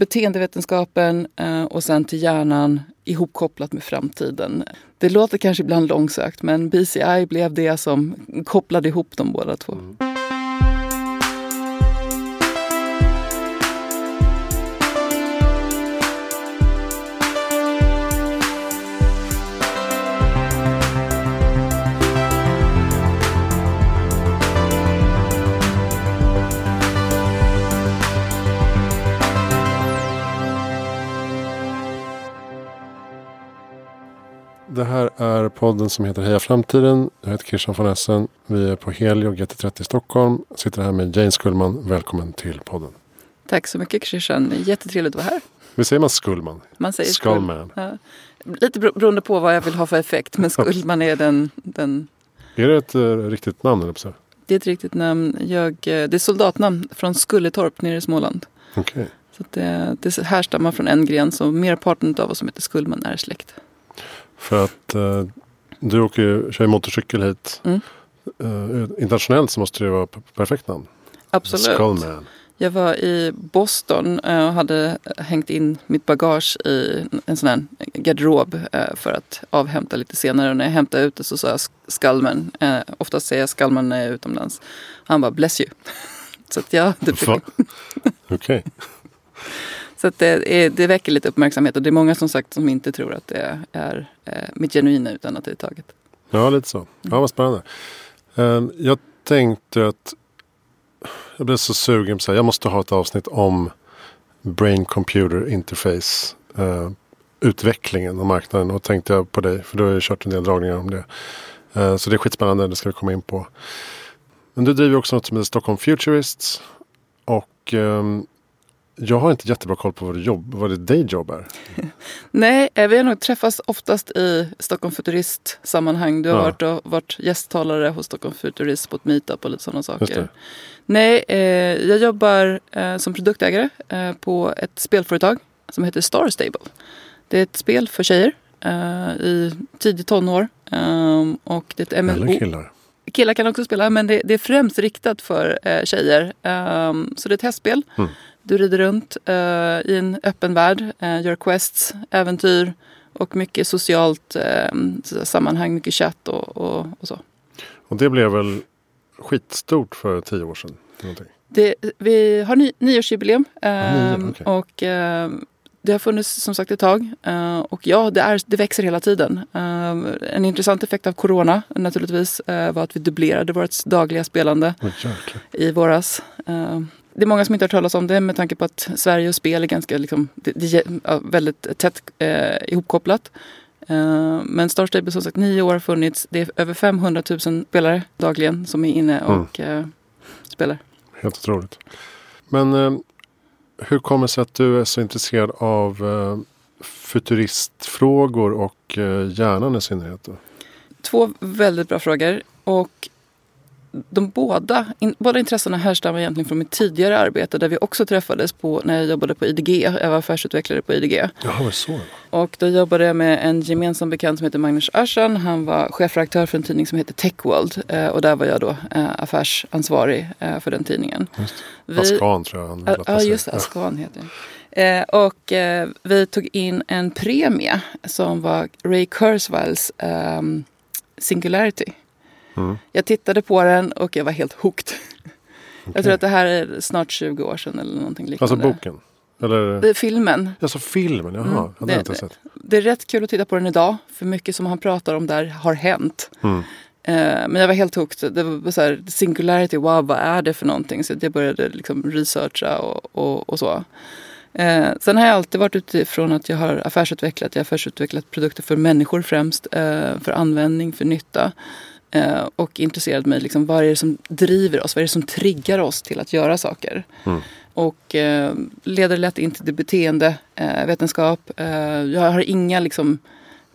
beteendevetenskapen eh, och sen till hjärnan ihopkopplat med framtiden. Det låter kanske ibland långsökt men BCI blev det som kopplade ihop de båda två. Mm. Det här är podden som heter Heja Framtiden. Jag heter Christian von Essen. Vi är på Helio GT30 i Stockholm. Jag sitter här med Jane Skullman. Välkommen till podden. Tack så mycket Christian. Jättetrevligt att vara här. Vi säger man Skullman? Man säger Skullman. Ja. Lite beroende på vad jag vill ha för effekt. Men Skullman är den, den... Är det ett uh, riktigt namn? Eller Det är ett riktigt namn. Jag, eh, det är soldatnamn från Skulletorp nere i Småland. Okay. Så det, det härstammar från en gren. Så merparten av oss som heter Skullman är släkt. För att uh, du åker ju, kör motorcykel hit. Mm. Uh, internationellt så måste det vara perfekt namn. Absolut. Skullman. Jag var i Boston och hade hängt in mitt bagage i en sån här garderob för att avhämta lite senare. Och när jag hämtade ut det så sa jag Skullman. Oftast säger jag Skullman när jag är utomlands. Han bara bless you. så att ja, det Okej. Okay. Så det, är, det väcker lite uppmärksamhet och det är många som sagt som inte tror att det är eh, mitt genuina utan att det är taget. Ja, lite så. Ja, vad spännande. Um, jag tänkte att jag blev så sugen på att jag måste ha ett avsnitt om Brain Computer Interface. Uh, utvecklingen och marknaden och tänkte jag på dig för du har ju kört en del dragningar om det. Uh, så det är skitspännande, det ska vi komma in på. Men du driver också något som heter Stockholm Futurists. Och um, jag har inte jättebra koll på vad, det jobb, vad ditt dayjob är. Nej, eh, vi har nog träffats oftast i Stockholm Futurist-sammanhang. Du har ja. varit, och, varit gästtalare hos Stockholm Futurist på ett meetup och lite sådana saker. Nej, eh, jag jobbar eh, som produktägare eh, på ett spelföretag som heter Star Stable. Det är ett spel för tjejer eh, i tidig tonår. Ehm, och det är ett MMO. Eller killar. Killar kan också spela men det, det är främst riktat för eh, tjejer. Så det är ett hästspel. Mm. Du rider runt uh, i en öppen värld, uh, gör quests, äventyr och mycket socialt uh, sammanhang, mycket chatt och, och, och, så. Och det blev väl skitstort för tio år sedan? Det, vi har ny, nioårsjubileum ah, nio, okay. och det har funnits som sagt ett tag. Uh, och ja, det, är, det växer hela tiden. Uh, en intressant effekt av corona naturligtvis var att vi dubblerade vårt dagliga spelande oh, i våras. Det är många som inte har hört talas om det med tanke på att Sverige och spel är ganska liksom, det, det är väldigt tätt ihopkopplat. men Star Stable som sagt nio år har funnits. Det är över 500 000 spelare dagligen som är inne och mm. spelar. Helt otroligt. Men hur kommer det sig att du är så intresserad av eh, futuristfrågor och eh, hjärnan i synnerhet? Då? Två väldigt bra frågor. Och de båda, in, båda intressena härstammar egentligen från mitt tidigare arbete där vi också träffades på, när jag jobbade på IDG. Jag var affärsutvecklare på IDG. Jaha, så? Och då jobbade jag med en gemensam bekant som heter Magnus Aschan. Han var chefredaktör för en tidning som heter Techworld. Eh, och där var jag då eh, affärsansvarig eh, för den tidningen. Vi, Ascan tror jag han Ja, just det. Ascan heter. Eh, och eh, vi tog in en premie som var Ray Kurzweils um, Singularity. Mm. Jag tittade på den och jag var helt hooked. Okay. Jag tror att det här är snart 20 år sedan eller någonting liknande. Alltså boken? Eller? Det filmen. Alltså filmen, jaha. Mm. Det, det, inte sett. det är rätt kul att titta på den idag. För mycket som han pratar om där har hänt. Mm. Eh, men jag var helt hooked. Det var så här, singularity, wow vad är det för någonting? Så jag började liksom researcha och, och, och så. Eh, sen har jag alltid varit utifrån att jag har affärsutvecklat. Jag har affärsutvecklat produkter för människor främst. Eh, för användning, för nytta. Eh, och intresserade mig liksom, vad är det som driver oss? Vad är det som triggar oss till att göra saker? Mm. Och eh, leder lätt in till beteendevetenskap. Eh, jag har inga liksom,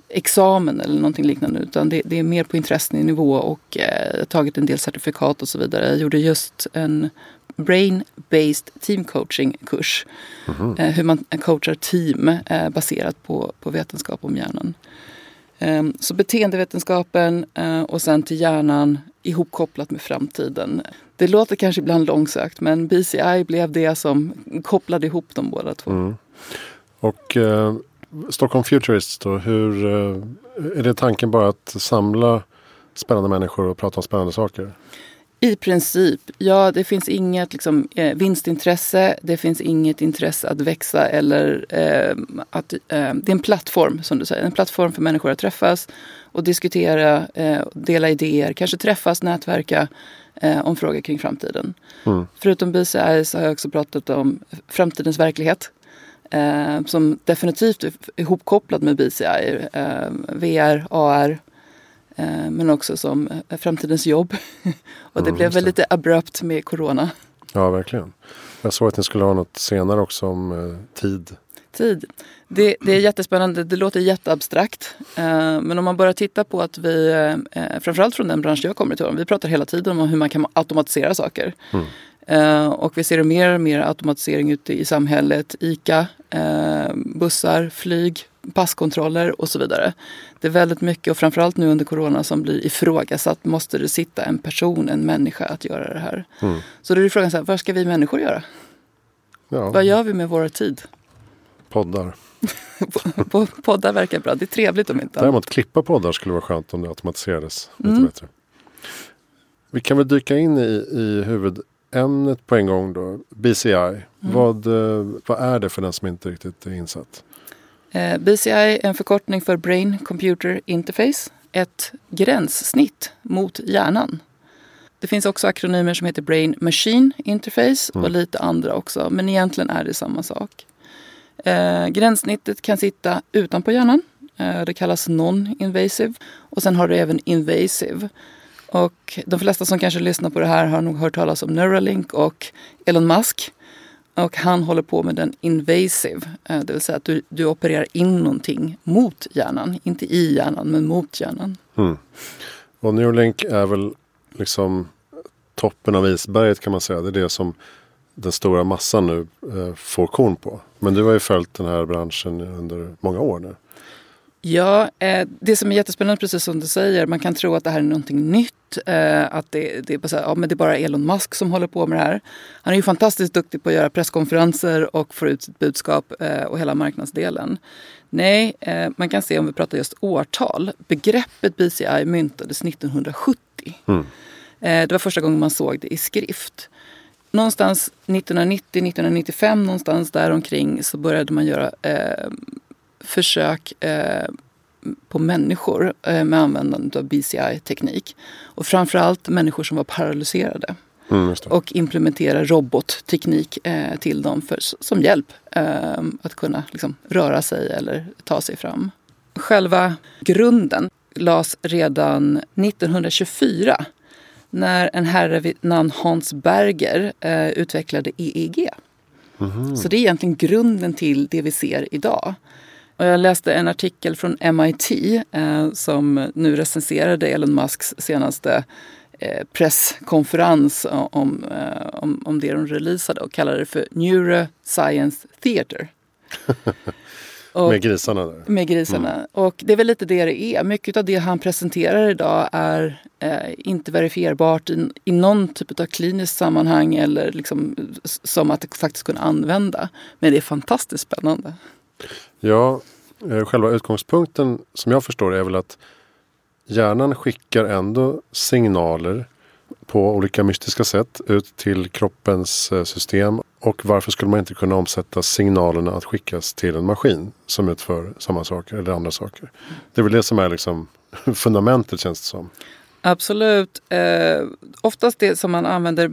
examen eller någonting liknande utan det, det är mer på intressenivå och eh, tagit en del certifikat och så vidare. Jag gjorde just en brain-based team coaching kurs. Mm. Eh, hur man coachar team eh, baserat på, på vetenskap om hjärnan. Ehm, så beteendevetenskapen eh, och sen till hjärnan ihopkopplat med framtiden. Det låter kanske ibland långsökt men BCI blev det som kopplade ihop de båda två. Mm. Och eh, Stockholm Futurists då, hur, eh, är det tanken bara att samla spännande människor och prata om spännande saker? I princip, ja det finns inget liksom, eh, vinstintresse, det finns inget intresse att växa eller eh, att, eh, det är en plattform som du säger, en plattform för människor att träffas och diskutera, eh, dela idéer, kanske träffas, nätverka eh, om frågor kring framtiden. Mm. Förutom BCI så har jag också pratat om framtidens verklighet eh, som definitivt är ihopkopplad med BCI, VR, AR men också som eh, framtidens jobb. och det mm, blev väl det. lite abrupt med corona. Ja, verkligen. Jag såg att ni skulle ha något senare också om eh, tid. Tid. Det, det, är jättespännande. Det låter jätteabstrakt. men om man börjar titta på att vi, framförallt från den bransch jag kommer ifrån, vi pratar hela tiden om hur man kan automatisera saker. Mm. Och vi ser mer och mer automatisering ute i samhället. ICA, bussar, flyg, passkontroller och så vidare. Det är väldigt mycket och framförallt nu under corona som blir ifrågasatt. Måste det sitta en person, en människa att göra det här? Mm. Så då är frågan så här, vad ska vi människor göra? Ja. Vad gör vi med vår tid? Poddar. poddar verkar bra. Det är trevligt om inte Däremot klippa poddar skulle vara skönt om det automatiserades lite mm. bättre. Vi kan väl dyka in i, i huvudämnet på en gång då. BCI. Mm. Vad, eh, vad är det för den som inte riktigt är insatt? Eh, BCI är en förkortning för Brain Computer Interface. Ett gränssnitt mot hjärnan. Det finns också akronymer som heter Brain Machine Interface och mm. lite andra också. Men egentligen är det samma sak. Eh, gränssnittet kan sitta utanpå hjärnan. Eh, det kallas non-invasive. Och sen har du även invasive. Och de flesta som kanske lyssnar på det här har nog hört talas om Neuralink och Elon Musk. Och han håller på med den invasive, eh, det vill säga att du, du opererar in någonting mot hjärnan. Inte i hjärnan, men mot hjärnan. Mm. Och Neuralink är väl liksom toppen av isberget kan man säga. Det är det som den stora massan nu eh, får korn på. Men du har ju följt den här branschen under många år nu. Ja, eh, det som är jättespännande, precis som du säger, man kan tro att det här är någonting nytt. Eh, att det, det, är bara, ja, men det är bara Elon Musk som håller på med det här. Han är ju fantastiskt duktig på att göra presskonferenser och få ut sitt budskap eh, och hela marknadsdelen. Nej, man kan se om vi pratar just årtal. Begreppet BCI myntades 1970. Mm. Det var första gången man såg det i skrift. Någonstans 1990-1995, någonstans däromkring så började man göra eh, försök eh, på människor eh, med användande av BCI-teknik. Och framförallt människor som var paralyserade. Mm, och implementera robotteknik eh, till dem för, som hjälp eh, att kunna liksom, röra sig eller ta sig fram. Själva grunden lades redan 1924 när en herre vid namn Hans Berger eh, utvecklade EEG. Mm. Så det är egentligen grunden till det vi ser idag. Och jag läste en artikel från MIT eh, som nu recenserade Elon Musks senaste eh, presskonferens om, eh, om, om det de releasade och kallade det för Neuroscience Theater. Och, med grisarna? Där. Med grisarna. Mm. Och det är väl lite det det är. Mycket av det han presenterar idag är eh, inte verifierbart i, i någon typ av kliniskt sammanhang eller liksom, som att faktiskt kunna använda. Men det är fantastiskt spännande. Ja, Eh, själva utgångspunkten som jag förstår är väl att hjärnan skickar ändå signaler på olika mystiska sätt ut till kroppens eh, system. Och varför skulle man inte kunna omsätta signalerna att skickas till en maskin som utför samma saker eller andra saker. Det är väl det som är liksom fundamentet känns det som. Absolut. Eh, oftast det som man använder,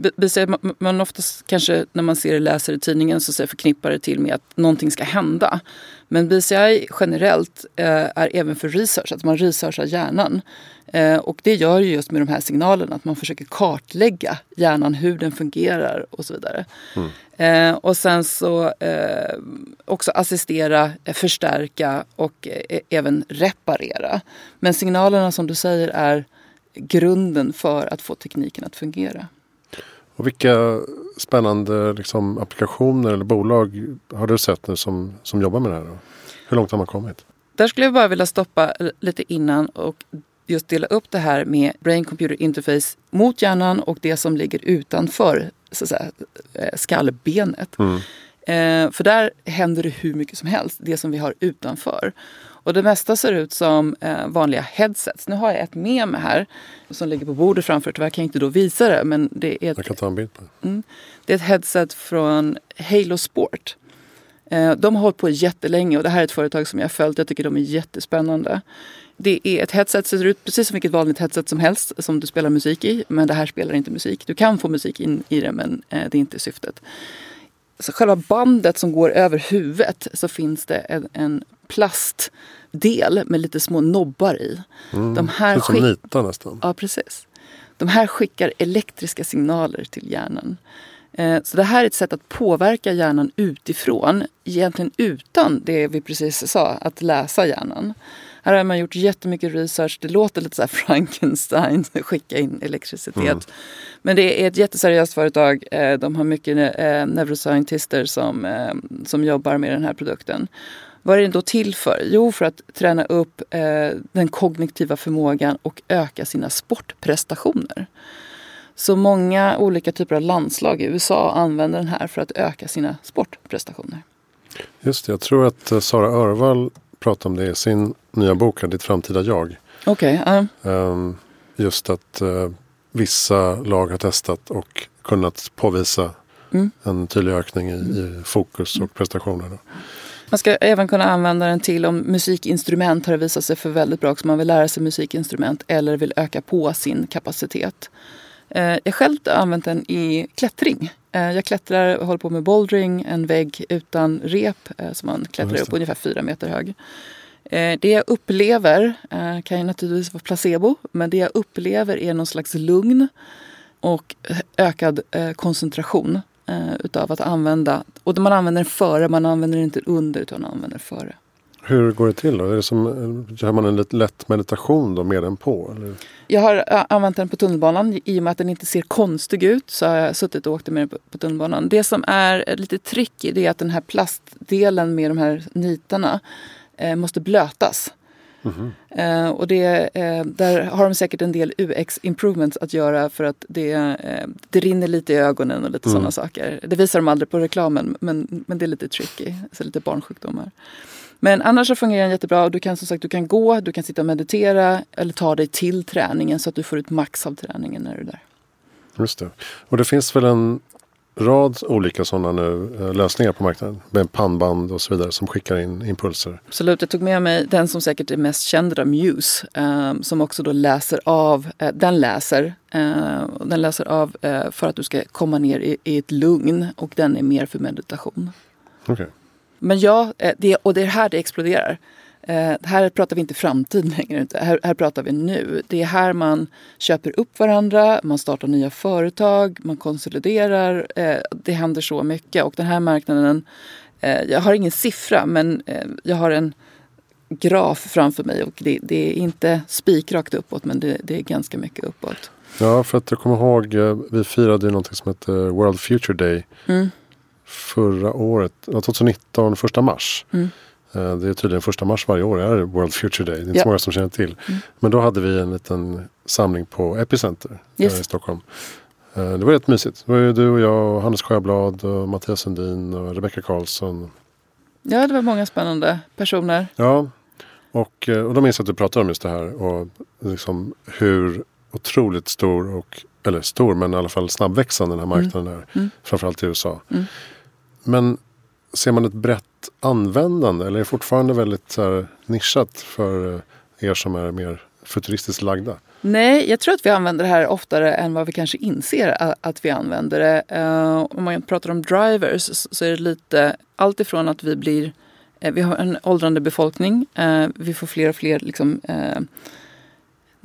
man oftast kanske när man ser det läser i tidningen så förknippar det till med att någonting ska hända. Men BCI generellt eh, är även för research, att man researchar hjärnan. Eh, och det gör ju just med de här signalerna, att man försöker kartlägga hjärnan, hur den fungerar och så vidare. Mm. Eh, och sen så eh, också assistera, förstärka och eh, även reparera. Men signalerna som du säger är grunden för att få tekniken att fungera. Och vilka spännande liksom, applikationer eller bolag har du sett nu som, som jobbar med det här? Då? Hur långt har man kommit? Där skulle jag bara vilja stoppa lite innan och just dela upp det här med brain computer interface mot hjärnan och det som ligger utanför så säga, eh, skallbenet. Mm. Eh, för där händer det hur mycket som helst, det som vi har utanför. Och det mesta ser ut som eh, vanliga headsets. Nu har jag ett med mig här som ligger på bordet framför. Tyvärr kan jag inte då visa det. Men det är ett, jag kan ta en bild på det. Mm, det är ett headset från Halo Sport. Eh, de har hållit på jättelänge och det här är ett företag som jag har följt. Jag tycker de är jättespännande. Det är ett headset som ser ut precis som vilket vanligt headset som helst som du spelar musik i. Men det här spelar inte musik. Du kan få musik in i det men eh, det är inte syftet. Så själva bandet som går över huvudet så finns det en, en plastdel med lite små nobbar i. Mm, De här som nitar nästan. Ja, precis. De här skickar elektriska signaler till hjärnan. Eh, så det här är ett sätt att påverka hjärnan utifrån, egentligen utan det vi precis sa, att läsa hjärnan. Här har man gjort jättemycket research. Det låter lite så här Frankenstein, skicka in elektricitet. Mm. Men det är ett jätteseriöst företag. Eh, de har mycket eh, neuroscientister som, som jobbar med den här produkten. Vad är den då till för? Jo, för att träna upp den kognitiva förmågan och öka sina sportprestationer. Så många olika typer av landslag i USA använder den här för att öka sina sportprestationer. Just det, jag tror att Sara Örvall pratar om det i sin nya bok, Ditt framtida jag. Okej. Okay, uh. Just att uh, vissa lag har testat och kunnat påvisa mm. en tydlig ökning i, i fokus och prestationer. Då. Man ska även kunna använda den till om musikinstrument har visat sig för väldigt bra också. Man vill lära sig musikinstrument eller vill öka på sin kapacitet. Eh, jag själv har använt den i klättring. Eh, jag klättrar och håller på med bouldering, en vägg utan rep eh, som man klättrar upp ungefär fyra meter hög. Det jag upplever kan ju naturligtvis vara placebo, men det jag upplever är någon slags lugn och ökad koncentration utav att använda. Och man använder den före, man använder den inte under utan man använder före. Hur går det till då? Är det som, gör man en lätt meditation då med den på? Eller? Jag har använt den på tunnelbanan. I och med att den inte ser konstig ut så har jag suttit och åkt med den på tunnelbanan. Det som är lite tricky det är att den här plastdelen med de här nitarna eh, måste blötas. Mm -hmm. eh, och det, eh, där har de säkert en del UX improvements att göra för att det, eh, det rinner lite i ögonen och lite mm. sådana saker. Det visar de aldrig på reklamen men, men det är lite tricky, så lite barnsjukdomar. Men annars så fungerar den jättebra. Du kan som sagt du kan gå, du kan sitta och meditera eller ta dig till träningen så att du får ut max av träningen när du är där. Just det. Och det finns väl en rad olika sådana nu eh, lösningar på marknaden med pannband och så vidare som skickar in impulser. Absolut, jag tog med mig den som säkert är mest känd av Muse eh, som också då läser av, eh, den läser, eh, den läser av eh, för att du ska komma ner i, i, ett lugn och den är mer för meditation. Okay. Men ja, eh, det, och det är här det exploderar. Eh, här pratar vi inte framtid längre, här, här pratar vi nu. Det är här man köper upp varandra, man startar nya företag, man konsoliderar. Eh, det händer så mycket och den här marknaden, eh, jag har ingen siffra men eh, jag har en graf framför mig och det, det är inte spikrakt uppåt men det, det, är ganska mycket uppåt. Ja, för att jag kommer ihåg, eh, vi firade ju någonting som heter World Future Day. Mm förra året, 2019, första mars. Mm. Eh, det är tydligen första mars varje år är World Future Day. Det är inte ja. så många som känner till. Mm. Men då hade vi en liten samling på Epicenter yes. i Stockholm. Eh, det var rätt mysigt. Det var ju du och jag, och Hannes Sjöblad, och Mattias Sundin och Rebecca Karlsson. Ja, det var många spännande personer. Ja, och, eh, och då minns jag att du pratade om just det här och liksom hur otroligt stor och eller stor men i alla fall snabbväxande den här marknaden mm. är. Mm. Framförallt i USA. Mm. Men ser man ett brett användande eller är det fortfarande väldigt så här, nischat för eh, er som är mer futuristiskt lagda? Nej, jag tror att vi använder det här oftare än vad vi kanske inser att vi använder det. Uh, om man pratar om drivers så är det lite allt ifrån att vi blir uh, vi har en åldrande befolkning. Uh, vi får fler och fler liksom,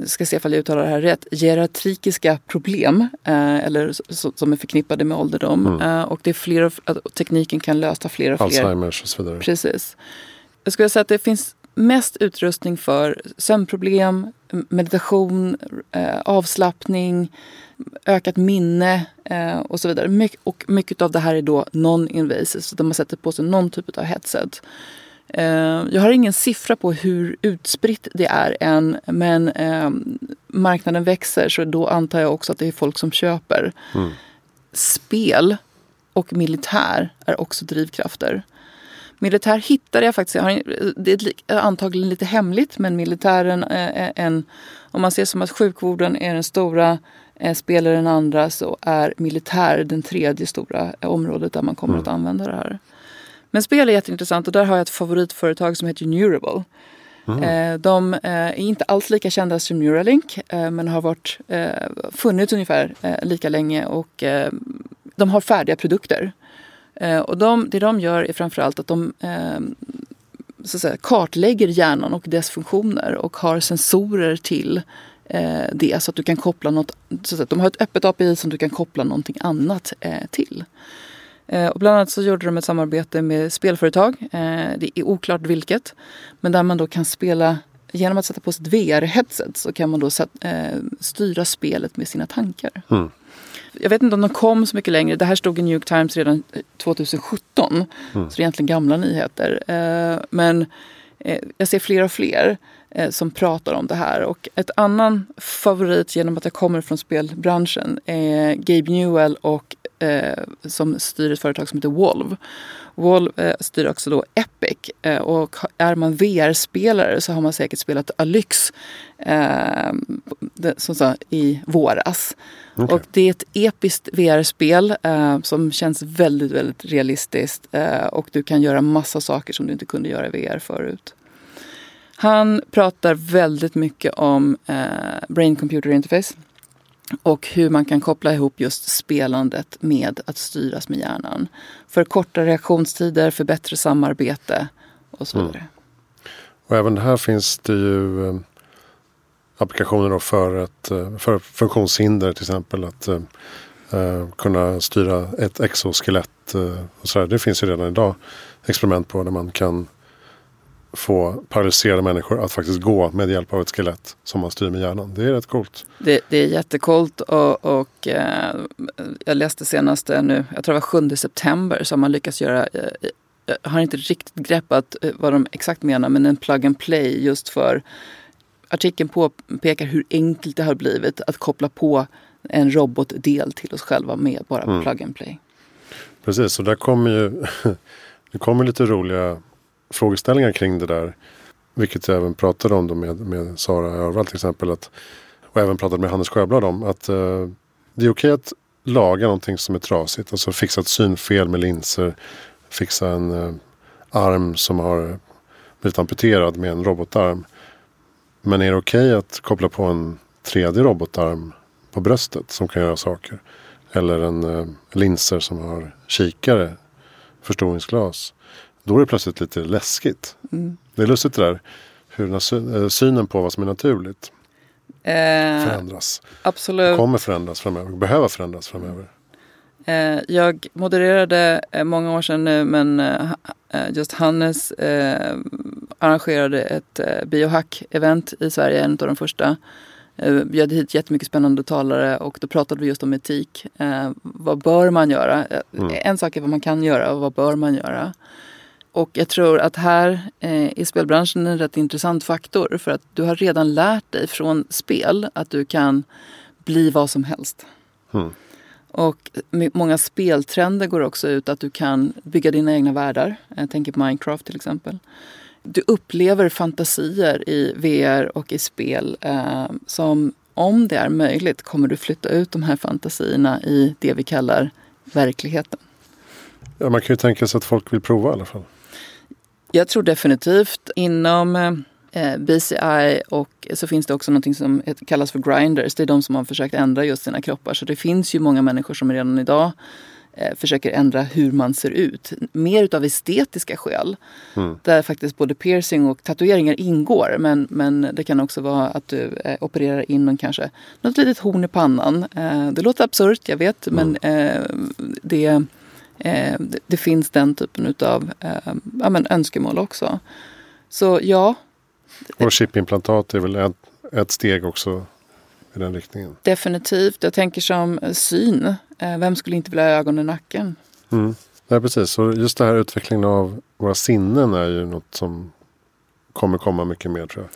ska se ifall jag uttalar det här rätt, geriatrikiska problem eh, eller som är förknippade med ålderdom. Mm. Eh, och det är fler och, tekniken kan lösa fler och fler. Alzheimers och så vidare. Precis. Jag skulle säga att det finns mest utrustning för sömnproblem, meditation, eh, avslappning, ökat minne eh, och så vidare. My och mycket av det här är då non-invasive, så man sätter på sig någon typ av headset. Eh, jag har ingen siffra på hur utspritt det är än men eh, marknaden växer så då antar jag också att det är folk som köper. Mm. Spel och militär är också drivkrafter. Militär hittade jag faktiskt, det är antagligen lite hemligt men militären är en, om man ser som att sjukvården är den stora spelar den andra så är militär den tredje stora området där man kommer mm. att använda det här. Men spel är jätteintressant och där har jag ett favoritföretag som heter Neurable. Mm. De är inte alls lika kända som Neuralink men har varit, funnits ungefär lika länge och de har färdiga produkter. Och de, det de gör är framförallt att de så att säga, kartlägger hjärnan och dess funktioner och har sensorer till det så att du kan koppla något. Så att de har ett öppet API som du kan koppla någonting annat till. Eh, och bland annat så gjorde de ett samarbete med spelföretag. Eh, det är oklart vilket. Men där man då kan spela Genom att sätta på sig ett VR-headset så kan man då eh, styra spelet med sina tankar. Mm. Jag vet inte om de kom så mycket längre. Det här stod i New York Times redan 2017. Mm. Så det är egentligen gamla nyheter. men jag ser fler och fler som pratar om det här. Och ett annan favorit genom att jag kommer från spelbranschen är Gabe Newell och eh, som styr ett företag som heter Wolv. Wolv eh, styr också då Epic eh, och är man VR-spelare så har man säkert spelat Alyx eh, som sa, i våras. Okay. Och det är ett episkt VR-spel eh, som känns väldigt, väldigt realistiskt eh, och du kan göra massa saker som du inte kunde göra i VR förut. Han pratar väldigt mycket om eh, Brain Computer Interface. Och hur man kan koppla ihop just spelandet med att styras med hjärnan. För korta reaktionstider, för bättre samarbete och så mm. vidare. Mm. Och även här finns det ju eh, applikationer för, ett, eh, för funktionshinder till exempel. Att eh, eh kunna styra ett exoskelett. Eh, och så Det finns ju redan idag experiment på där man kan få paralyserade människor att faktiskt gå med hjälp av ett skelett som man styr med hjärnan. Det är rätt coolt. Det, det är jättekult och, och eh, jag läste senast nu, jag tror det var 7 september, har man lyckats göra eh, jag har inte riktigt greppat eh, vad de exakt menar men en plug and play just för artikeln påpekar hur enkelt det har blivit att koppla på en robotdel till oss själva med bara mm. plug and play. Precis, och där kommer ju det kommer lite roliga frågeställningar kring det där. Vilket jag även pratade om då med, med Sara Örvall till exempel. Att, och även pratade med Hannes Sjöblad om. Att eh, det är okej att laga någonting som är trasigt. Alltså fixa ett synfel med linser. Fixa en eh, arm som har blivit amputerad med en robotarm. Men är det okej att koppla på en tredje robotarm på bröstet som kan göra saker? Eller en eh, linser som har kikare, förstoringsglas. Då är det plötsligt lite läskigt. Mm. Det är lustigt det där. Hur eh, synen på vad som är naturligt eh, förändras. Absolut. Kommer förändras framöver. Behöver förändras framöver. Eh, jag modererade eh, många år sedan nu men eh, just Hannes arrangerade ett biohack-event i Sverige. En av de första. Vi bjöd hit jättemycket spännande talare och då pratade vi just om etik. vad bör man göra? Mm. En sak är vad man kan göra och vad bör man göra? Och jag tror att här eh, är spelbranschen en rätt intressant faktor för att du har redan lärt dig från spel att du kan bli vad som helst. Mm. Och många speltrender går också ut att du kan bygga dina egna världar. Jag tänker på Minecraft till exempel. Du upplever fantasier i VR och i spel eh, som om det är möjligt kommer du flytta ut de här fantasierna i det vi kallar verkligheten. Ja, man kan ju tänka sig att folk vill prova i alla fall. Jag tror definitivt inom eh, BCI och så finns det också något som kallas för grinders. Det är de som har försökt ändra just sina kroppar. Så det finns ju många människor som redan idag eh, försöker ändra hur man ser ut. Mer utav estetiska skäl. Mm. Där faktiskt både piercing och tatueringar ingår. Men, men det kan också vara att du eh, opererar in någon, kanske något litet horn i pannan. Eh, det låter absurt, jag vet. Mm. Men eh, det det, det, finns den typen av eh, ja, men önskemål också. Så ja. Och chipimplantat är väl ett, ett steg också i den riktningen? Definitivt. Jag tänker som syn. Eh, vem skulle inte vilja ha ögon i nacken? Mm. Nej, precis. Och just det här utvecklingen av våra sinnen är ju något som kommer komma mycket mer tror jag.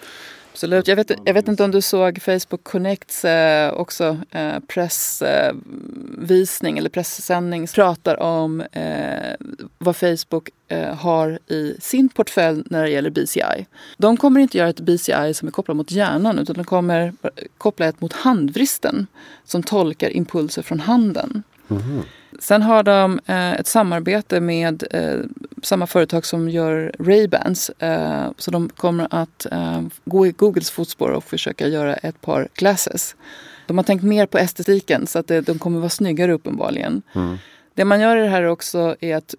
Absolut. Jag vet, jag vet inte om du såg Facebook Connects eh, också eh, pressvisning eh, eller pressändning pratar om eh, vad Facebook eh, har i sin portfölj när det gäller BCI. De kommer inte göra ett BCI som är kopplat mot hjärnan utan de kommer koppla ett mot handvristen som tolkar impulser från handen. Mm. Sen har de eh, ett samarbete med eh, samma företag som gör Ray-Bans. Eh, så de kommer att eh, gå i Googles fotspår och försöka göra ett par glasses. De har tänkt mer på estetiken så att det, de kommer vara snyggare uppenbarligen. Mm. Det man gör i det här också är att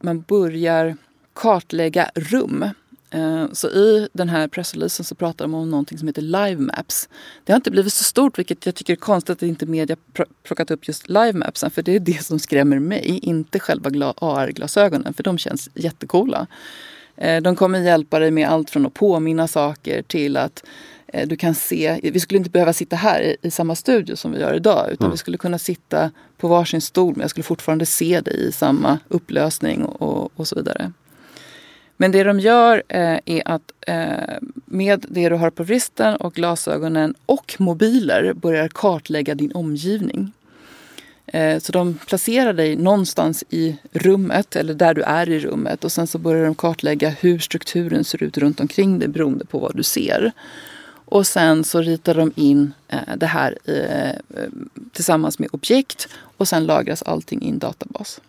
man börjar kartlägga rum. Eh, så i den här pressreleasen så pratar de om någonting som heter Live Maps. Det har inte blivit så stort vilket jag tycker är konstigt att inte media plockat upp just Live Mapsen. För det är det som skrämmer mig, inte själva AR-glasögonen för de känns jättecoola. Eh, de kommer hjälpa dig med allt från att påminna saker till att eh, du kan se, vi skulle inte behöva sitta här i, samma studio som vi gör idag utan mm. vi skulle kunna sitta på varsin stol men jag skulle fortfarande se dig i samma upplösning och, och så vidare. Men det de gör eh, är att eh, med det du har på vristen och glasögonen och mobiler börjar kartlägga din omgivning. Eh, så de placerar dig någonstans i rummet eller där du är i rummet och sen så börjar de kartlägga hur strukturen ser ut runt omkring dig beroende på vad du ser. Och sen så ritar de in eh, det här eh, eh tillsammans med objekt och sen lagras allting i en databas.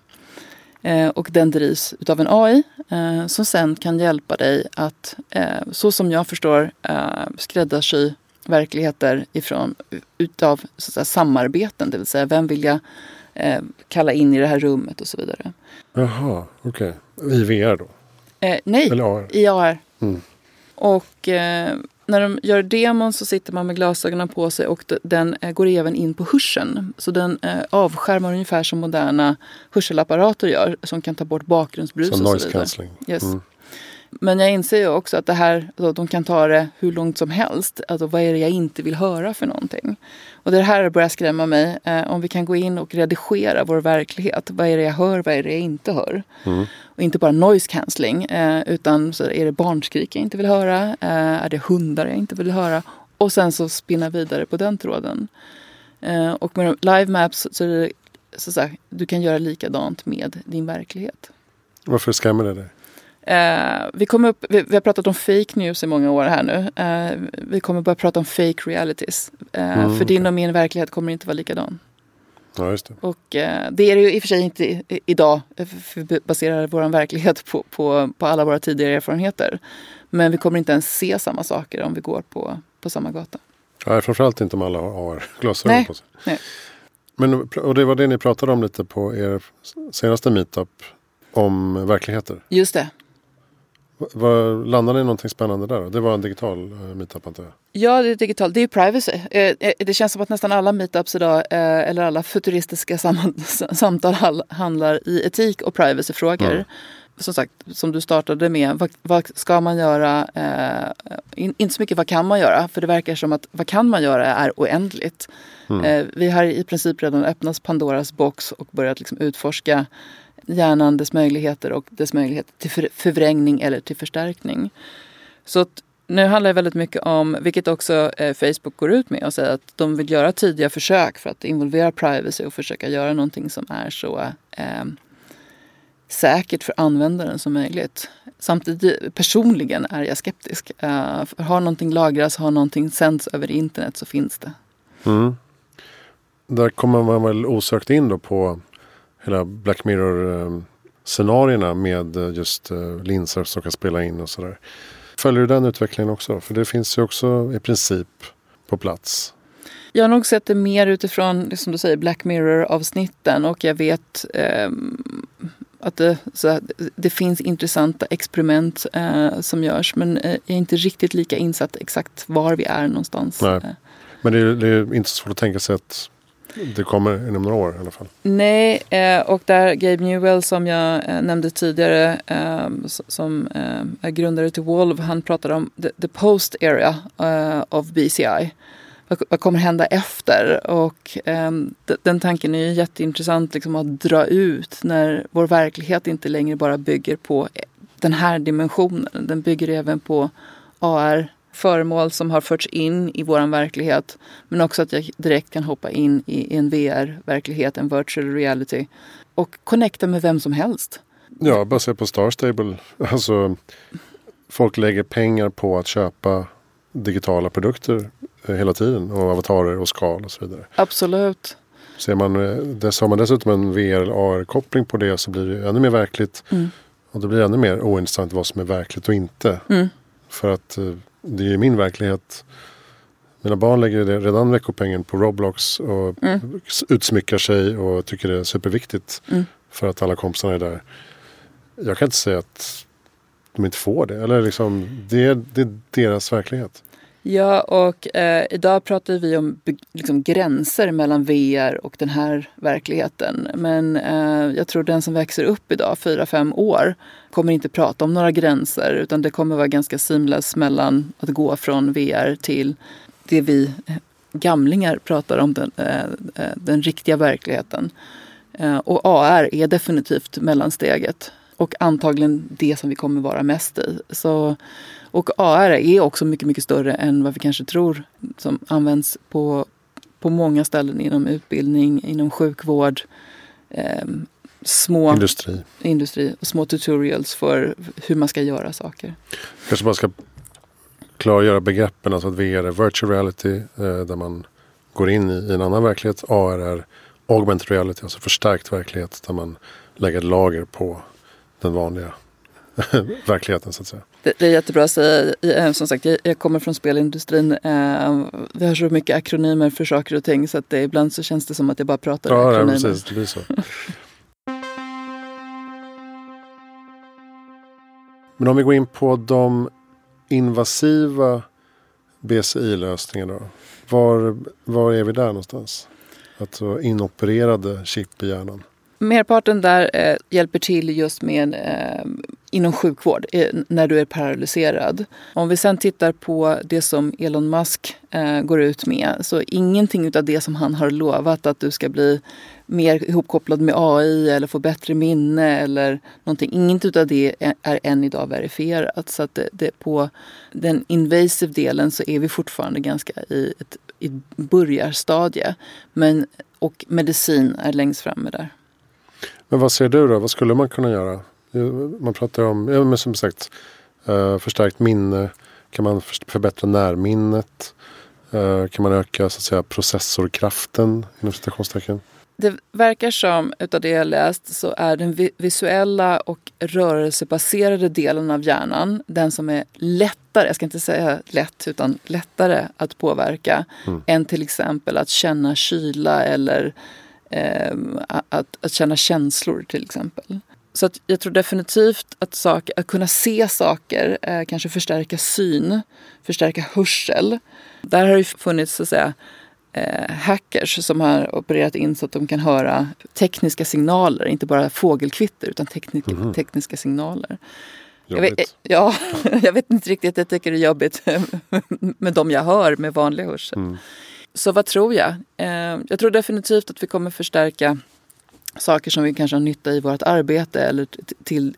Eh, och den drivs utav en AI eh, som sen kan hjälpa dig att, eh, så som jag förstår, eh, skräddarsy verkligheter ifrån, utav så säga, samarbeten. Det vill säga, vem vill jag kalla in i det här rummet och så vidare. Jaha, okej. Okay. I VR då? Eh, nej, i AR. Mm. Och eh, när de gör demon så sitter man med glasögonen på sig och den eh, går även in på hörseln. Så den eh, avskärmar ungefär som moderna hörselapparater gör som kan ta bort bakgrundsbrus så och så vidare. Cancelling. Yes. Mm. Men jag inser ju också att det här, alltså, de kan ta det hur långt som helst. Alltså vad är det jag inte vill höra för någonting? Och det här börjar skrämma mig. Eh, om vi kan gå in och redigera vår verklighet. Vad är det jag hör? Vad är det jag inte hör? Mm. Och inte bara noise cancelling. Eh, utan så är det barnskrik jag inte vill höra? Eh, är det hundar jag inte vill höra? Och sen så spinna vidare på den tråden. Eh, och med live maps så är det så, så här, du kan göra likadant med din verklighet. Varför skrämmer det dig? Eh, vi, kommer upp, vi, vi, har pratat om fake news i många år här nu. Eh, vi kommer börja prata om fake realities. Eh, mm, för din och min verklighet kommer inte vara likadan. Ja, just det. Och det är det ju i och för sig inte i, idag. För vi baserar vår verklighet på, på, på alla våra tidigare erfarenheter. Men vi kommer inte ens se samma saker om vi går på, på samma gata. Nej, framförallt inte om alla har glasögon på sig. Nej. Men, och det var det ni pratade om lite på er senaste meetup om verkligheter. Just det. Var, landade ni någonting spännande där? Det var en digital uh, meetup antar jag? Ja, det är digitalt. Det är privacy. Eh, eh, det känns som att nästan alla meetups idag, eh, eller alla futuristiska sam samtal handlar i etik och privacyfrågor. Mm. Som sagt, som du startade med, vad, vad ska man göra? Eh, in, inte så mycket vad kan man göra? För det verkar som att vad kan man göra är oändligt. Mm. Eh, vi har i princip redan öppnat Pandoras box och börjat liksom utforska hjärnan, dess möjligheter och dess möjligheter till förvrängning eller till förstärkning. Så att nu handlar det väldigt mycket om, vilket också eh, Facebook går ut med, och säger att de vill göra tidiga försök för att involvera privacy och försöka göra någonting som är så eh, säkert för användaren som möjligt. Samtidigt personligen är jag skeptisk. Uh, har någonting lagrats, har någonting sänds över internet så finns det. Mm. Där kommer man väl osökt in då på hela Black Mirror-scenarierna med eh, just eh, linser som kan spela in och sådär. Följer du den utvecklingen också? För det finns ju också i princip på plats. Jag har nog sett det mer utifrån, som du säger, Black Mirror-avsnitten och jag vet eh, att det, så, det finns intressanta experiment eh, som görs men eh, jag är inte riktigt lika insatt exakt var vi är någonstans. Nej. Men det är, det är inte så svårt att tänka sig att det kommer inom några år i alla fall. Nej, eh, och där Gabe Newell som jag eh, nämnde tidigare eh, som är grundare till Wolv, han pratade om the, post area of BCI. vad, kommer hända efter? Och den tanken är ju jätteintressant liksom, att dra ut när vår verklighet inte längre bara bygger på den här dimensionen. Den bygger även på AR föremål som har förts in i vår verklighet. Men också att jag direkt kan hoppa in i en VR-verklighet, en virtual reality. Och connecta med vem som helst. Ja, baserat på Star Stable. Alltså, folk lägger pengar på att köpa digitala produkter eh, hela tiden. Och avatarer och skal och så vidare. Absolut. Ser man, eh, har man dessutom en VR AR-koppling på det så blir det ännu mer verkligt. Mm. Och det blir ännu mer ointressant vad som är verkligt och inte. Mm. För att eh, det är min verklighet. Mina barn lägger redan veckopengen på Roblox och mm. utsmyckar sig och tycker det är superviktigt. Mm. För att alla kompisarna är där. Jag kan inte säga att de inte får det. Eller liksom, det, är, det är deras verklighet. Ja, och eh, idag pratar vi om liksom, gränser mellan VR och den här verkligheten. Men eh, jag tror den som växer upp idag, fyra fem år, kommer inte prata om några gränser utan det kommer vara ganska seamless mellan att gå från VR till det vi eh, gamlingar pratar om, den, eh, eh, den riktiga verkligheten. Eh, och AR är definitivt mellansteget och antagligen det som vi kommer vara mest i. Så och AR är också mycket, mycket större än vad vi kanske tror. Som används på, på många ställen inom utbildning, inom sjukvård. Eh, små industri. industri och små tutorials för hur man ska göra saker. Kanske man ska klargöra begreppen. Alltså att VR är virtual reality eh, där man går in i, i, en annan verklighet. AR är augmented reality, alltså förstärkt verklighet där man lägger lager på den vanliga verkligheten så att säga. Det, det, är jättebra att säga. Eh, som sagt, jag, jag kommer från spelindustrin. Eh, vi har så mycket akronymer för saker och ting så att det, ibland så känns det som att jag bara pratar ja, akronymer. Ja, precis. Det blir så. Men om vi går in på de invasiva BCI-lösningarna. Var, var är vi där någonstans? Alltså inopererade chip i hjärnan. Merparten där eh, hjälper till just med eh, inom sjukvård eh, när du är paralyserad. Om vi sen tittar på det som Elon Musk eh, går ut med så ingenting av det som han har lovat att du ska bli mer ihopkopplad med AI eller få bättre minne eller någonting. Inget av det är, än idag verifierat. Så att det, det, på den invasive delen så är vi fortfarande ganska i ett i börjarstadie. Men, och medicin är längst framme där. Men vad ser du då? Vad skulle man kunna göra? Man pratar om, ja, men som sagt, uh, förstärkt minne. Kan man förbättra närminnet? Uh, kan man öka så att säga, processorkraften inom citationstecken? Det verkar som, utav det jag läst, så är den visuella och rörelsebaserade delen av hjärnan den som är lättare, jag ska inte säga lätt, utan lättare att påverka mm. än till exempel att känna kyla eller eh, att, att känna känslor till exempel. Så att jag tror definitivt att, sak, att kunna se saker, eh, kanske förstärka syn, förstärka hörsel. Där har det funnits så att säga, eh, hackers som har opererat in så att de kan höra tekniska signaler, inte bara fågelkvitter utan teknik, mm. tekniska signaler. Jag vet, ja, jag vet inte riktigt, jag tycker det är jobbigt med de jag hör med vanlig hörsel. Mm. Så vad tror jag? Eh, jag tror definitivt att vi kommer förstärka saker som vi kanske har nytta i vårt arbete eller till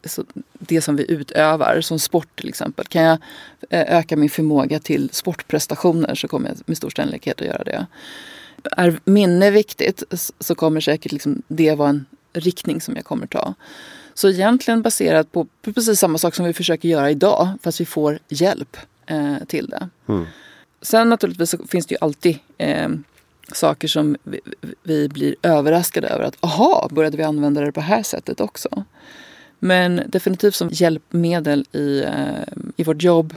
det som vi utövar, som sport till exempel. Kan jag eh, öka min förmåga till sportprestationer så kommer jag med stor sannolikhet att göra det. Är minne viktigt så kommer säkert liksom det vara en riktning som jag kommer ta. Så egentligen baserat på precis samma sak som vi försöker göra idag fast vi får hjälp eh, till det. Mm. Sen naturligtvis finns det ju alltid eh, saker som vi, vi, blir överraskade över. Att aha, började vi använda det på det här sättet också? Men definitivt som hjälpmedel i, eh, i vårt jobb,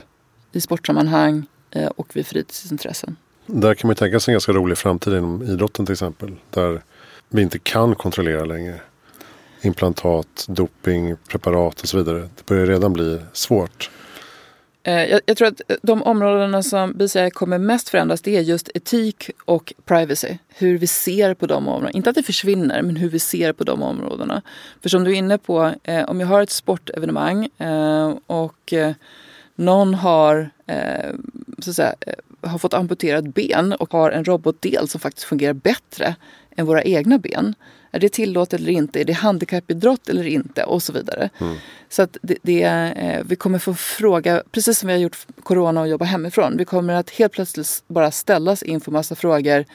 i sportsammanhang eh, och vid fritidsintressen. Där kan man tänka sig en ganska rolig framtid inom idrotten till exempel. Där vi inte kan kontrollera längre implantat, doping, preparat och så vidare. Det börjar redan bli svårt. Eh, jag, jag, tror att eh, de områdena som BCI kommer mest förändras det är just etik och privacy. Hur vi ser på de områdena. Inte att det försvinner, men hur vi ser på de områdena. För som du är inne på, eh, om jag har ett sportevenemang eh, och eh, någon har eh, så att säga, eh, har fått amputerat ben och har en robotdel som faktiskt fungerar bättre än våra egna ben. Är det tillåtet eller inte? Är det handikappidrott eller inte? Och så vidare. Mm. Så att det, det, eh, vi kommer få fråga, precis som vi har gjort corona och jobba hemifrån. Vi kommer att helt plötsligt bara ställas inför massa frågor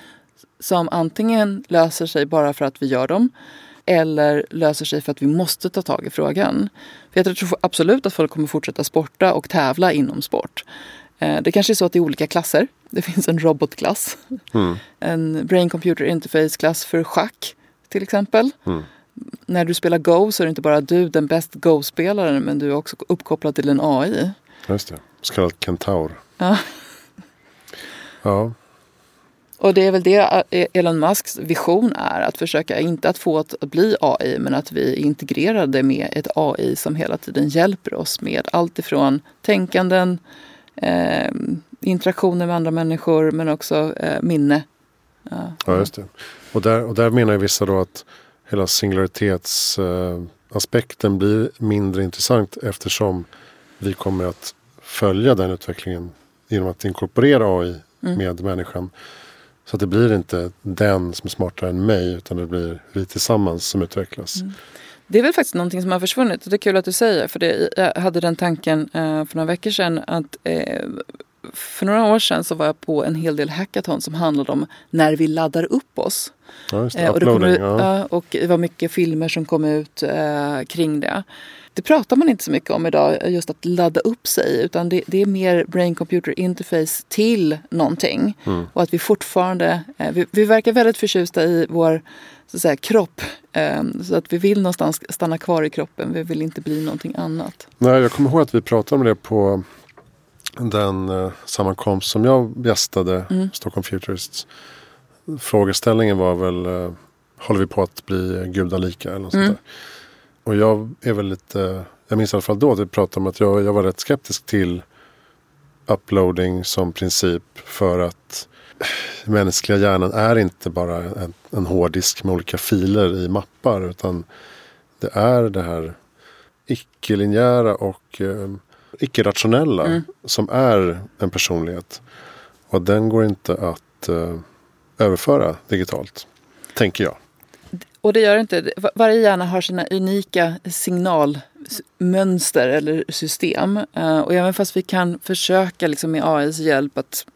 som antingen löser sig bara för att vi gör dem eller löser sig för att vi måste ta tag i frågan. För jag tror absolut att folk kommer fortsätta sporta och tävla inom sport. Eh, det kanske är så att det är olika klasser. Det finns en robotklass. Mm. En brain computer interface-klass för schack till exempel. Mm. När du spelar Go så är det inte bara du den bäst Go-spelaren men du är också uppkopplad till en AI. Just det, så kallad kentaur. Ja. ja. Och det är väl det Elon Musks vision är. Att försöka, inte att få att bli AI, men att vi är integrerade med ett AI som hela tiden hjälper oss med allt ifrån tänkanden, eh, interaktioner med andra människor, men också eh, minne. Ja. ja, just det. Och där, och där menar vissa då att hela singularitetsaspekten eh, blir mindre intressant eftersom vi kommer att följa den utvecklingen genom att inkorporera AI mm. med människan. Så att det blir inte den som är smartare än mig utan det blir vi tillsammans som utvecklas. Mm. Det är väl faktiskt någonting som har försvunnit. Det är kul att du säger för det, jag hade den tanken eh, för några veckor sedan att eh, för några år sedan så var jag på en hel del hackathon som handlade om när vi laddar upp oss. Ja, det. Eh, och, det kom, ja. och det var mycket filmer som kom ut eh, kring det. Det pratar man inte så mycket om idag, just att ladda upp sig. Utan det, det är mer brain computer interface till någonting. Mm. Och att vi fortfarande, eh, vi, vi, verkar väldigt förtjusta i vår så att säga, kropp. Eh, så att vi vill någonstans stanna kvar i kroppen. Vi vill inte bli någonting annat. Nej, jag kommer ihåg att vi pratade om det på den eh, sammankomst som jag gästade, mm. Stockholm Futurists. Frågeställningen var väl, håller vi på att bli gudalika eller något mm. sånt där. Och jag är väl lite, jag minns i alla fall då att vi pratade om att jag, jag var rätt skeptisk till uploading som princip för att mänskliga hjärnan är inte bara en, en hårddisk med olika filer i mappar utan det är det här icke-linjära och eh, icke-rationella mm. som är en personlighet. Och den går inte att eh, överföra digitalt, tänker jag. Och det gör det inte Varje hjärna har sina unika signalmönster eller system. Eh, och även fast vi kan försöka liksom med AIs hjälp att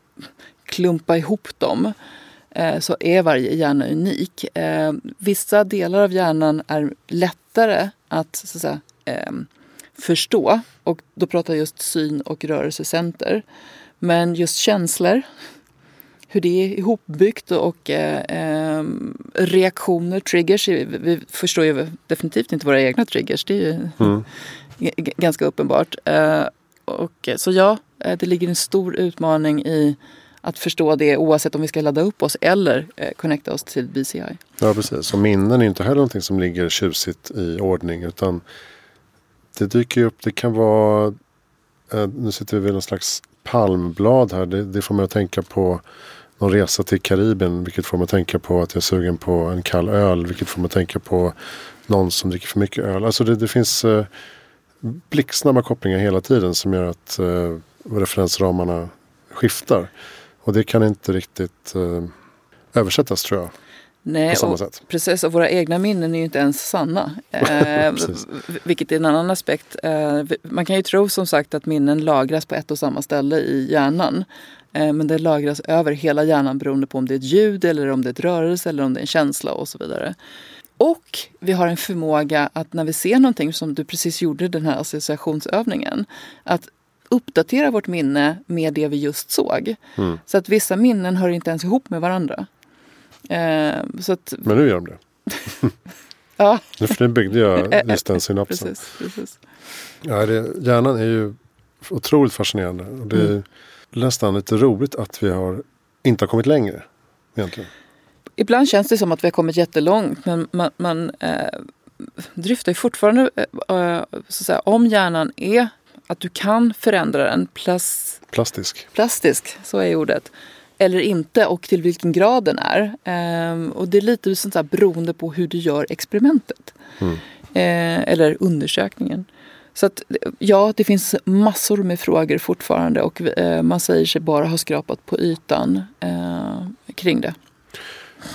klumpa ihop dem eh, så är varje hjärna unik. Eh, vissa delar av hjärnan är lättare att, så att säga, ehm, förstå. Och då pratar jag just syn och rörelsecenter. Men just känslor hur det är ihopbyggt och eh, eh, reaktioner, triggers. Vi förstår ju definitivt inte våra egna triggers. Det är ju mm. ganska uppenbart. Eh, och, så ja, eh, det ligger en stor utmaning i att förstå det oavsett om vi ska ladda upp oss eller eh, connecta oss till BCI. Ja precis, och minnen är inte heller någonting som ligger tjusigt i ordning utan det dyker ju upp, det kan vara, eh, nu sitter vi vid någon slags palmblad här, det, det får mig att tänka på någon resa till Karibien. Vilket får mig att tänka på att jag är sugen på en kall öl. Vilket får mig att tänka på någon som dricker för mycket öl. Alltså det, det finns eh, blixtsnabba kopplingar hela tiden som gör att eh, referensramarna skiftar. Och det kan inte riktigt eh, översättas tror jag. Nej, och, precis. Och våra egna minnen är ju inte ens sanna. Eh, vilket är en annan aspekt. Eh, man kan ju tro som sagt att minnen lagras på ett och samma ställe i hjärnan. Eh, men det lagras över hela hjärnan beroende på om det är ett ljud eller om det är ett rörelse eller om det är en känsla och så vidare. Och vi har en förmåga att när vi ser någonting som du precis gjorde den här associationsövningen. Att uppdatera vårt minne med det vi just såg. Mm. Så att vissa minnen hör inte ens ihop med varandra. Eh, så att, Men nu gör de det. ja. För nu byggde jag just den synapsen. Precis, precis. Ja, det, hjärnan är ju otroligt fascinerande. Och det mm nästan lite roligt att vi har inte har kommit längre. Egentligen. Ibland känns det som att vi har kommit jättelångt men man, man eh, dryftar ju fortfarande eh, att säga, om hjärnan är att du kan förändra den plas, plastisk. plastisk, så är ordet, eller inte och till vilken grad den är. Eh, och det är lite sånt där beroende på hur du gör experimentet. Mm. Eh, eller undersökningen. Så att, ja, det finns massor med frågor fortfarande och eh, man säger sig bara ha skrapat på ytan eh, kring det.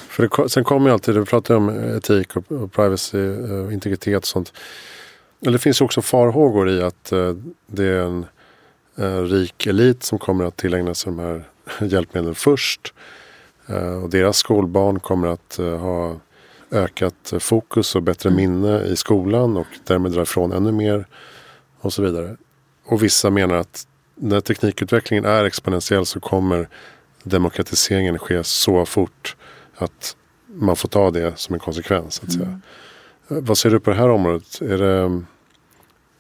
För det, sen kommer ju alltid, du pratar om etik och, och privacy, och integritet och sånt. Men det finns också farhågor i att eh, det är en eh, rik elit som kommer att tillägna sig de här hjälpmedlen först. Eh, och deras skolbarn kommer att ha ökat fokus och bättre mm. minne i skolan och därmed dra ifrån ännu mer och så vidare. Och vissa menar att när teknikutvecklingen är exponentiell så kommer demokratiseringen ske så fort att man får ta det som en konsekvens. Att säga. Mm. Vad ser du på det här området? Är det,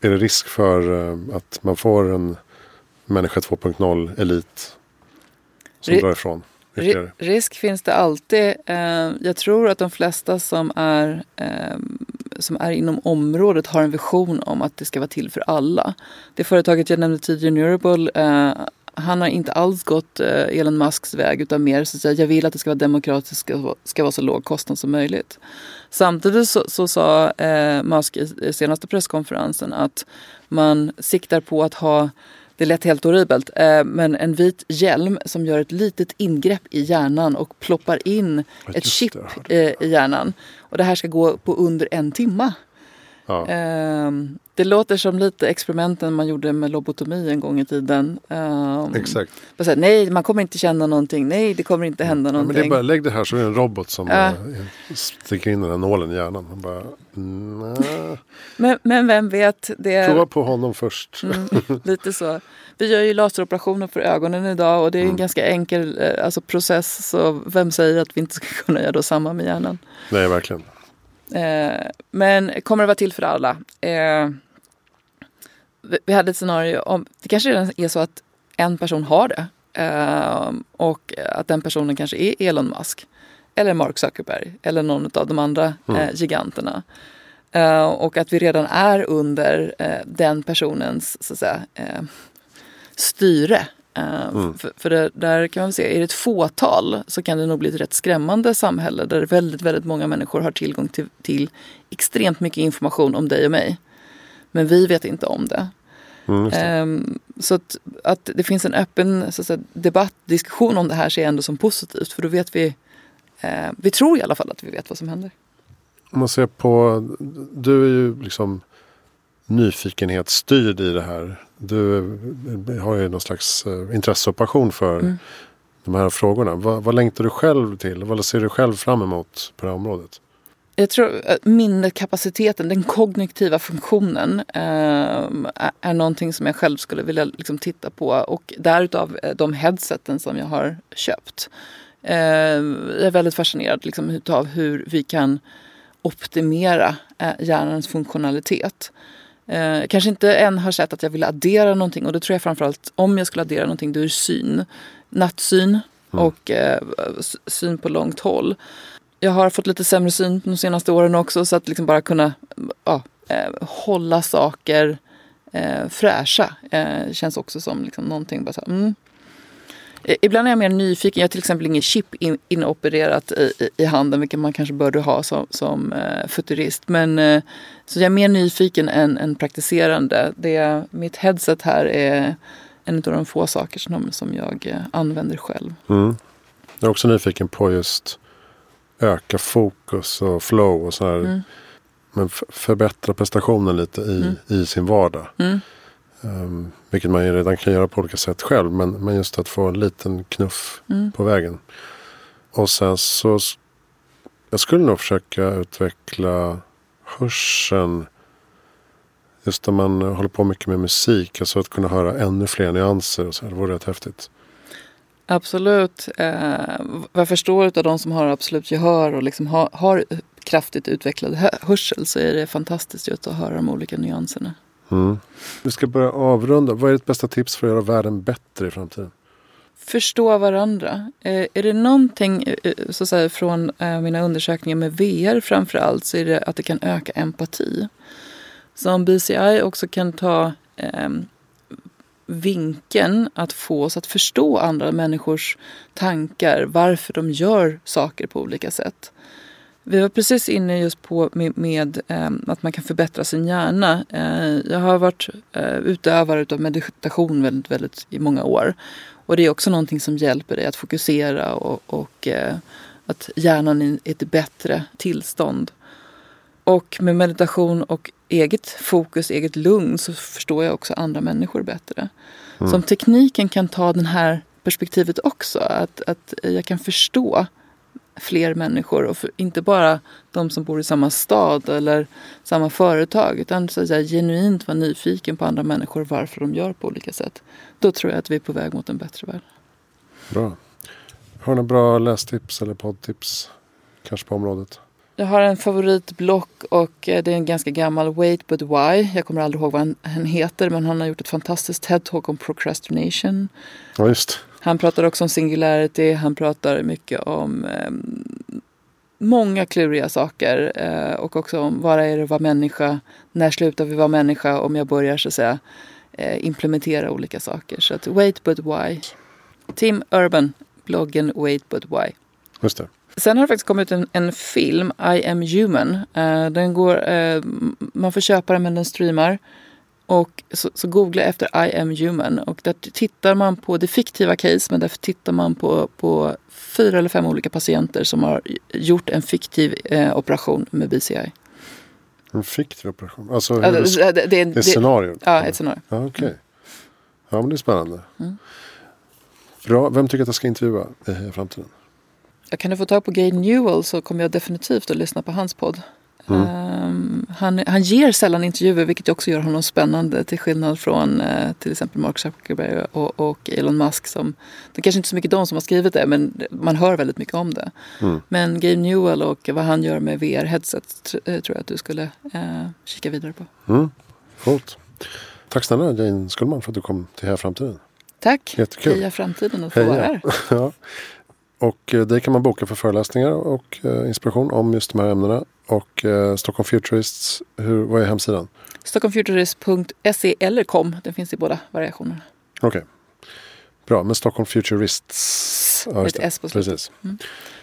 är det risk för eh, att man får en människa 2.0 elit som R drar ifrån? Risk finns det alltid. Eh, jag tror att de flesta som är, eh, som är inom området har en vision om att det ska vara till för alla. Det företaget jag nämnde tidigare, Neurable, han har inte alls gått eh, Elon Musks väg utan mer så att säga, jag vill att det ska vara demokratiskt, ska, ska vara så låg kostnad som möjligt. Samtidigt så, så sa eh, Musk i senaste presskonferensen att man siktar på att ha det lät helt horribelt. Eh, men en vit hjälm som gör ett litet ingrepp i hjärnan och ploppar in ett chip eh, i hjärnan. Och det här ska gå på under en timma. Ja. Um, det låter som lite experimenten man gjorde med lobotomi en gång i tiden. Um, Exakt. Här, nej, man kommer inte känna någonting. Nej, det kommer inte hända någonting. Ja, men det är bara, lägg det här så är det en robot som ja. sticker in den här nålen i hjärnan. Man bara, men, men vem vet? Det... Prova på honom först. Mm, lite så. Vi gör ju laseroperationer för ögonen idag och det är en mm. ganska enkel eh, alltså, process. Så vem säger att vi inte ska kunna göra samma med hjärnan? Nej, verkligen. Eh, men kommer det vara till för alla? Eh, vi hade ett scenario om, det kanske redan är så att en person har det. Eh, och att den personen kanske är Elon Musk. Eller Mark Zuckerberg. Eller någon av de andra mm. eh, giganterna. Uh, och att vi redan är under den personens så att säga, styre. Mm. För, för det, där kan man se, är det ett fåtal så kan det nog bli ett rätt skrämmande samhälle där väldigt, väldigt många människor har tillgång till, till extremt mycket information om dig och mig. Men vi vet inte om det. Mm, det. Um, så att, att, det finns en öppen så säga, debatt, diskussion om det här ser jag ändå som positivt. För då vet vi, uh, vi tror i alla fall att vi vet vad som händer. Om man ser på, du är ju liksom nyfikenhetsstyrd i det här. Du har ju någon slags eh, intresse och passion för mm. de här frågorna. Vad, vad längtar du själv till? Vad ser du själv fram emot på det här området? Jag tror att minnekapaciteten, den kognitiva funktionen eh, är någonting som jag själv skulle vilja liksom, titta på. Och därutav eh, de headseten som jag har köpt. Eh, jag är väldigt fascinerad liksom, av hur vi kan optimera eh, hjärnans funktionalitet. Eh, kanske inte än har sett att jag vill addera någonting och då tror jag framförallt om jag skulle addera någonting då är det syn. Nattsyn mm. och eh, syn på långt håll. Jag har fått lite sämre syn de senaste åren också så att liksom bara kunna ja, eh, hålla saker eh, fräscha eh, känns också som liksom någonting. Bara så, mm, Ibland är jag mer nyfiken. Jag har till exempel inget chip in, inopererat i, i, i, handen, vilket man kanske borde ha som, som uh, futurist. Men, uh, så jag är mer nyfiken än, än praktiserande. Det, mitt headset här är en av de få saker som, som jag uh, använder själv. Mm. Jag är också nyfiken på just öka fokus och flow och så här. Mm. Men förbättra prestationen lite i, mm. i sin vardag. Mm. Um, vilket man ju redan kan göra på olika sätt själv. Men, men just att få en liten knuff mm. på vägen. Och sen så. Jag skulle nog försöka utveckla hörseln. Just när man håller på mycket med musik. Alltså att kunna höra ännu fler nyanser. Och så det vore rätt häftigt. Absolut. Eh, vad jag förstår av de som har absolut gehör och liksom har, har kraftigt utvecklad hörsel så är det fantastiskt just att höra de olika nyanserna. Mm. Vi ska börja avrunda. Vad är ditt bästa tips för att göra världen bättre i framtiden? Förstå varandra. Eh, är det någonting eh, eh så att säga, från eh, mina undersökningar med VR framför allt så är det att det kan öka empati. Så om BCI också kan ta eh, vinkeln att få oss att förstå andra människors tankar, varför de gör saker på olika sätt Vi var precis inne just på med, med eh, att man kan förbättra sin hjärna. Eh, jag har varit eh, utövare av meditation väldigt, väldigt i många år. Och det är också någonting som hjälper dig att fokusera och, och eh, att hjärnan är i ett bättre tillstånd. Och med meditation och eget fokus, eget lugn så förstår jag också andra människor bättre. Mm. Så om tekniken kan ta det här perspektivet också, att, att jag kan förstå fler människor och inte bara de som bor i samma stad eller samma företag utan så att säga, genuint vara nyfiken på andra människor varför de gör på olika sätt. Då tror jag att vi är på väg mot en bättre värld. Bra. Har du några bra lästips eller poddtips kanske på området? Jag har en favoritblock och eh, det är en ganska gammal Wait But Why. Jag kommer aldrig ihåg vad han heter men han har gjort ett fantastiskt TED-talk om procrastination. Ja, just. Han pratar också om singularity. Han pratar mycket om eh, många kluriga saker eh, och också om vad är det att vara människa? När slutar vi vara människa om jag börjar så att säga eh, implementera olika saker. Så att Wait But Why. Tim Urban, bloggen Wait But Why. Just det. Sen har det faktiskt kommit en, en film, I am human. Uh, den går, uh, man får köpa den men den streamar. Och så, så googla efter I am human och där tittar man på det fiktiva case men där tittar man på, på fyra eller fem olika patienter som har gjort en fiktiv uh, operation med BCI. En fiktiv operation? Alltså ja, det, det, det, det, det, scenario? Ja, ett scenario. Ja, Okej. Okay. Ja, men det är spännande. Mm. Bra. Vem tycker att jag ska intervjua i framtiden? jag kan du få tag på Gabe Newell så kommer jag definitivt att lyssna på hans podd. Mm. Um, han, han ger sällan intervjuer vilket också gör honom spännande till skillnad från uh, till exempel Mark Zuckerberg och, och, Elon Musk. Som, det är kanske inte så mycket de som har skrivit det men man hör väldigt mycket om det. Mm. Men Gabe Newell och vad han gör med VR-headset uh, tror jag att du skulle uh, kika vidare på. Mm. Coolt. Tack snälla Jane Skullman för att du kom till Heja Framtiden. Tack. Jättekul. Heja Framtiden att få vara här. ja. Och eh, det kan man boka för föreläsningar och eh, inspiration om just de här ämnena. Och eh, Stockholm Futurists, hur, vad är hemsidan? Stockholmfuturist.se eller kom. Den finns i båda variationerna. Okej. Okay. Bra, men Stockholm Futurists. Ja, Ett S på slutet. Mm.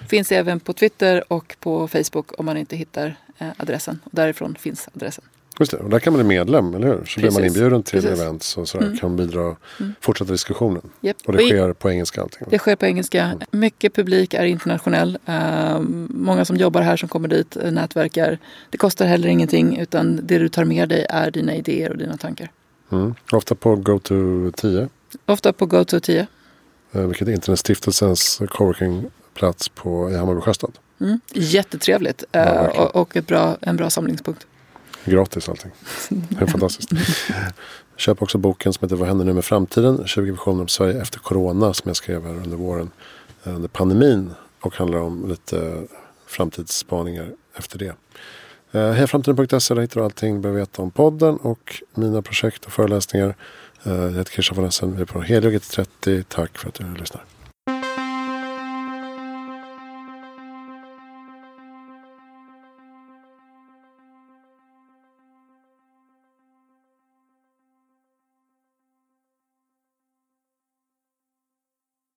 Finns även på Twitter och på Facebook om man inte hittar adressen. Och därifrån finns adressen. Just det, och där kan man bli medlem, eller hur? Så Precis. blir man inbjuden till Precis. events och sådär. Mm. Kan bidra, mm. fortsätta diskussionen. Yep. Och det och sker på engelska allting? Det sker på engelska. Mm. Mycket publik är internationell. Uh, många som jobbar här som kommer dit uh, nätverkar. Det kostar heller ingenting utan det du tar med dig är dina idéer och dina tankar. Mm. Ofta på GoTo 10? Ofta på GoTo 10. Uh, vilket är Internetstiftelsens coworkingplats på, i Hammarby Sjöstad. Mm. Jättetrevligt ja, och, och ett bra, en bra samlingspunkt. Gratis allting. Det är fantastiskt. Köp också boken som heter Vad händer nu med framtiden? 20 visioner om Sverige efter corona som jag skrev här under våren. Eh, under pandemin. Och handlar om lite framtidsspaningar efter det. Eh, Hejaframtiden.se där hittar du allting du behöver veta om podden och mina projekt och föreläsningar. Eh, jag heter Christian von Essen. Vi är på Helioget 30. Tack för att du lyssnar.